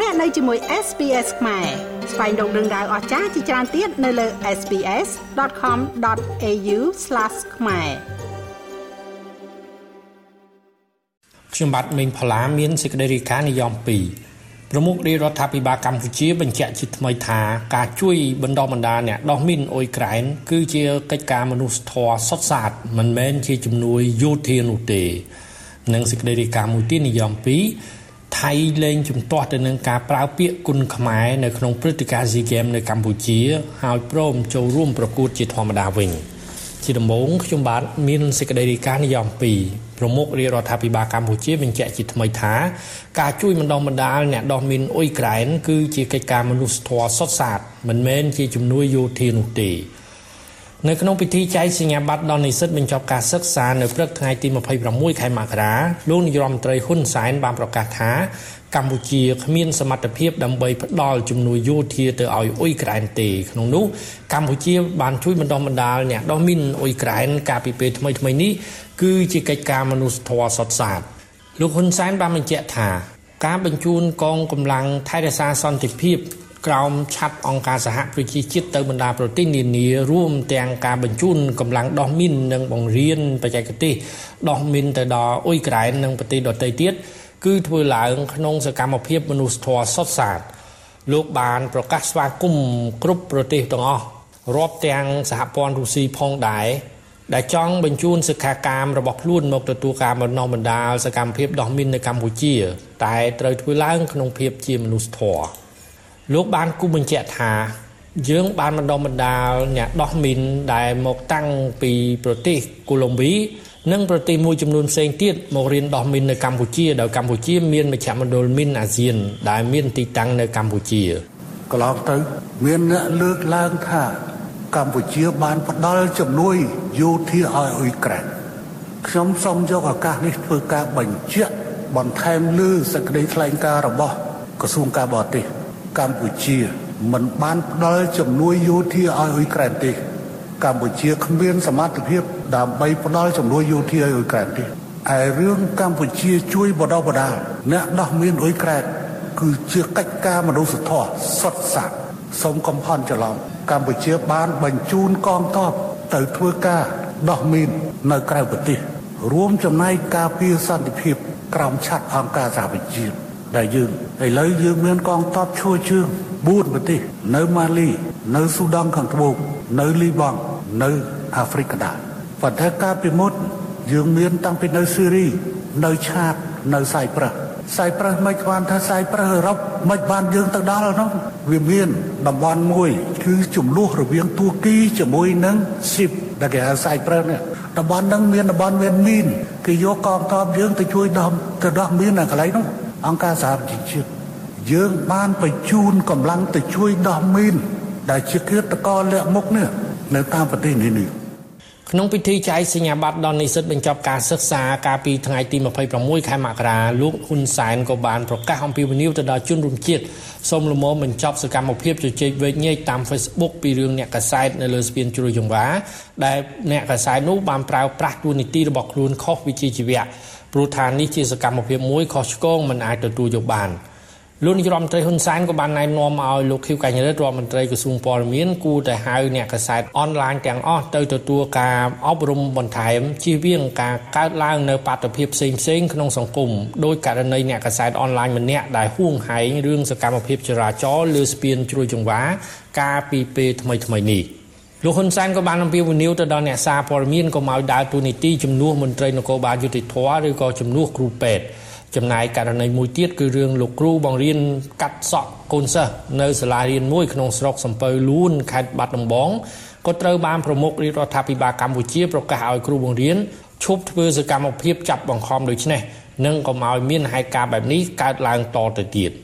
លោកអ្នកនៅជាមួយ SPS ខ្មែរស្វែងរកដឹងដៅអស្ចារ្យជាច្រើនទៀតនៅលើ SPS.com.au/ ខ្មែរខ្ញុំបាទមេងផល្លាមានសេចក្តីរាយការណ៍និយម2ប្រមុខរាជរដ្ឋាភិបាលកម្ពុជាបញ្ជាក់ជាថ្មីថាការជួយបណ្ដុះបណ្ដាលអ្នកដោះមីនអ៊ុយក្រែនគឺជាកិច្ចការមនុស្សធម៌សុទ្ធសាធមិនមែនជាជំនួយយោធានោះទេ និងសេចក្តីរាយការណ៍មួយទៀតនិយម2 ថៃលែងជំទាស់ទៅនឹងការប្រើពាក្យគុណខ្មែរនៅក្នុងព្រឹត្តិការណ៍ SEA Games នៅកម្ពុជាហើយព្រមចូលរួមប្រកួតជាធម្មតាវិញជាដំបូងខ្ញុំបាទមានសេចក្តីរាយការណ៍និយម2ប្រមុខរាជរដ្ឋាភិបាលកម្ពុជាបញ្ជាក់ជាថ្មីថាការជួយបណ្ដុះបណ្ដាលអ្នកដោះមីនអ៊ុយក្រែនគឺជាកិច្ចការមនុស្សធម៌សុទ្ធសាធមិនមែនជាជំនួយយោធានោះទេ នៅក្នុងពិធីចែកសញ្ញាបត្រដល់និស្សិតបញ្ចប់ការសិក្សានៅព្រឹកថ្ងៃទី26ខែមករាលោកនាយរដ្ឋមន្ត្រីហ៊ុនសែនបានប្រកាសថាកម្ពុជាគ្មានសមត្ថភាពដើម្បីផ្ដល់ជំនួយយោធាទៅឲ្យអ៊ុយក្រែនទេក្នុងនោះកម្ពុជាបានជួយបណ្ដុះបណ្ដាលអ្នកដោះមីនអ៊ុយក្រែនកាលពីពេលថ្មីៗនេះគឺជាកិច្ចការមនុស្សធម៌សុទ្ធសាធលោកហ៊ុនសែនបានបញ្ជាក់ថាការបញ្ជូនកងកម្លាំងថៃរក្សាសន្តិភាព ក្រោមឆ័ត្រអង្គការសហប្រជាជាតិទៅបណ្ដាប្រទេសនានារួមទាំងការបញ្ជូនកម្លាំងដោះមីននិងបង្រៀនបច្ចេកទេសដោះមីនទៅដល់អ៊ុយក្រែននិងប្រទេសដទៃទៀតគឺធ្វើឡើងក្នុងសកម្មភាពមនុស្សធម៌សុទ្ធសាធលោកបានប្រកាសស្វាគមន៍គ្រប់ប្រទេសទាំងអស់រាប់ទាំងសហព័ន្ធរុស្ស៊ីផងដែរដែលចង់បញ្ជូនសិក្ខាកាមរបស់ខ្លួនមកទទួលការបណ្ដុះបណ្ដាលសកម្មភាពដោះមីននៅកម្ពុជា តែត្រូវធ្វើឡើងក្នុងភាពជាមនុស្សធម៌ លោកបានគូបញ្ជាក់ថា យើងបានបណ្ដុះបណ្ដាលអ្នកដោះមីនដែលមកតាំងពីប្រទេសកូឡុំប៊ីនិងប្រទេសមួយចំនួនផ្សេងទៀតមករៀនដោះមីននៅកម្ពុជាដោយកម្ពុជាមានមជ្ឈមណ្ឌលមីនអាស៊ាន ដែលមានទីតាំងនៅកម្ពុជាកន្លងទៅមានអ្នកលើកឡើងថាកម្ពុជាបានផ្ដល់ជំនួយយោធាឲ្យអ៊ុយក្រែនខ្ញុំសូមយកឱកាសនេះធ្វើការបញ្ជាក់បន្ថែមលើសេចក្តីថ្លែងការណ៍របស់ក្រសួងការបរទេស កម្ពុជាមិនបានផ្ដល់ជំនួយយោធាឲ្យអ៊ុយក្រែនទេកម្ពុជាគ្មានសមត្ថភាពដើម្បីផ្ដល់ជំនួយយោធាឲ្យអ៊ុយក្រែនទេឯរឿងកម្ពុជាជួយបដិបដាលអ្នកដោះមានអ៊ុយក្រែនគឺជាកិច្ចការមនុស្សធម៌សុទ្ធសាធសូមកំផន់ច្រឡំកម្ពុជាបានបញ្ជូនកងទ័ពទៅធ្វើការដោះមាននៅក្រៅប្រទេសរួមចំណែកការពារសន្តិភាពក្រោមឆ័ត្រអង្គការសហប្រជាជាតិ ដែលយើងឥឡូវយើងមានកងទ័ពឈរជើង4ប្រទេសនៅម៉ាលី នៅស៊ូដង់ខាងត្បូងនៅលីបង់នៅអាហ្វ្រិកកណ្ដាលប៉ុន្តែកាលពីមុនយើងមានតាំងពីនៅស៊េរីនៅឆាតនៅសៃប្រឹសសៃប្រឹសមិនបានថាសៃប្រឹសអឺរ៉ុបមិនបានយើងទៅដល់នោះវាមានតំបន់មួយគឺចំនួនរវាងទួគីជាមួយនឹងស៊ីបដែលគេហៅសៃប្រឹសនេះតំបន់ហ្នឹងមានតំបន់មានមីនគេយកកងទ័ពយើងទៅជួយដំទៅដោះមីននៅកន្លែងនោះ អង្គការសហប្រជាជាតិយើងបានបញ្ជូនកម្លាំងទៅជួយដោះមីនដែលជាគិតកលលាក់មុខនេះនៅតាមប្រទេសនេះនេះក្នុងពិធីចែកសញ្ញាបត្រដល់និស្សិតបញ្ចប់ការសិក្សាកាលពីថ្ងៃទី26ខែមករាលោកហ៊ុនសែនក៏បានប្រកាសអំពាវនាវទៅដល់ជនរួមជាតិសូមលំមបញ្ចប់សកម្មភាពជជែកវែកញែកតាម Facebook ពីរឿងអ្នកកសែតនៅលើស្ពានជ្រោយចង្វាដែលអ្នកកសែតនោះបានប្រើប្រាស់ទួនាទីរបស់ខ្លួនខុសវិជ្ជាជីវៈ ព្រោះថានេះជាសកម្មភាពមួយខុសឆ្គងមិនអាចទទួលយកបានលោកនាយរដ្ឋមន្ត្រីហ៊ុនសែនក៏បានណែនាំឲ្យលោកខៀវកញ្ញរិទ្ធរដ្ឋមន្ត្រីក្រសួងព័ត៌មានគួរតែហៅអ្នកកសែតអនឡាញទាំងអស់ទៅទទួលការអប់រំបន្ថែមជៀសវាងការកើតឡើងនៅបាតុភិបផ្សេងផ្សេងក្នុងសង្គមដោយករណីអ្នកកសែតអនឡាញម្នាក់ដែលហួងហែងរឿងសកម្មភាពចរាចរណ៍លើស្ពានជ្រោយចង្វាកាលពីពេលថ្មីថ្មីនេះ។ លោកហ៊ុនសែនក៏បានអំពាវនាវទៅដល់អ្នកសារព័ត៌មានកុំឲ្យដើរតួនាទីជំនួសមន្ត្រីនគរបាលយុតិធធឬក៏ជំនួសគ្រូពេទ្យចំណែកករណីមួយទៀតគឺរឿងលោកគ្រូបង្រៀនកាត់សក់កូនសិស្សនៅសាលារៀនមួយក្នុងស្រុកសំពៅលួនខេត្តបាត់ដំបងក៏ត្រូវបានប្រមុខរាជរដ្ឋាភិបាលកម្ពុជាប្រកាសឲ្យគ្រូបង្រៀនឈប់ធ្វើសកម្មភាពចាប់បង្ខំដូចនេះនិងកុំឲ្យមានហេតុការណ៍បែបនេះកើតឡើងតទៅទៀត។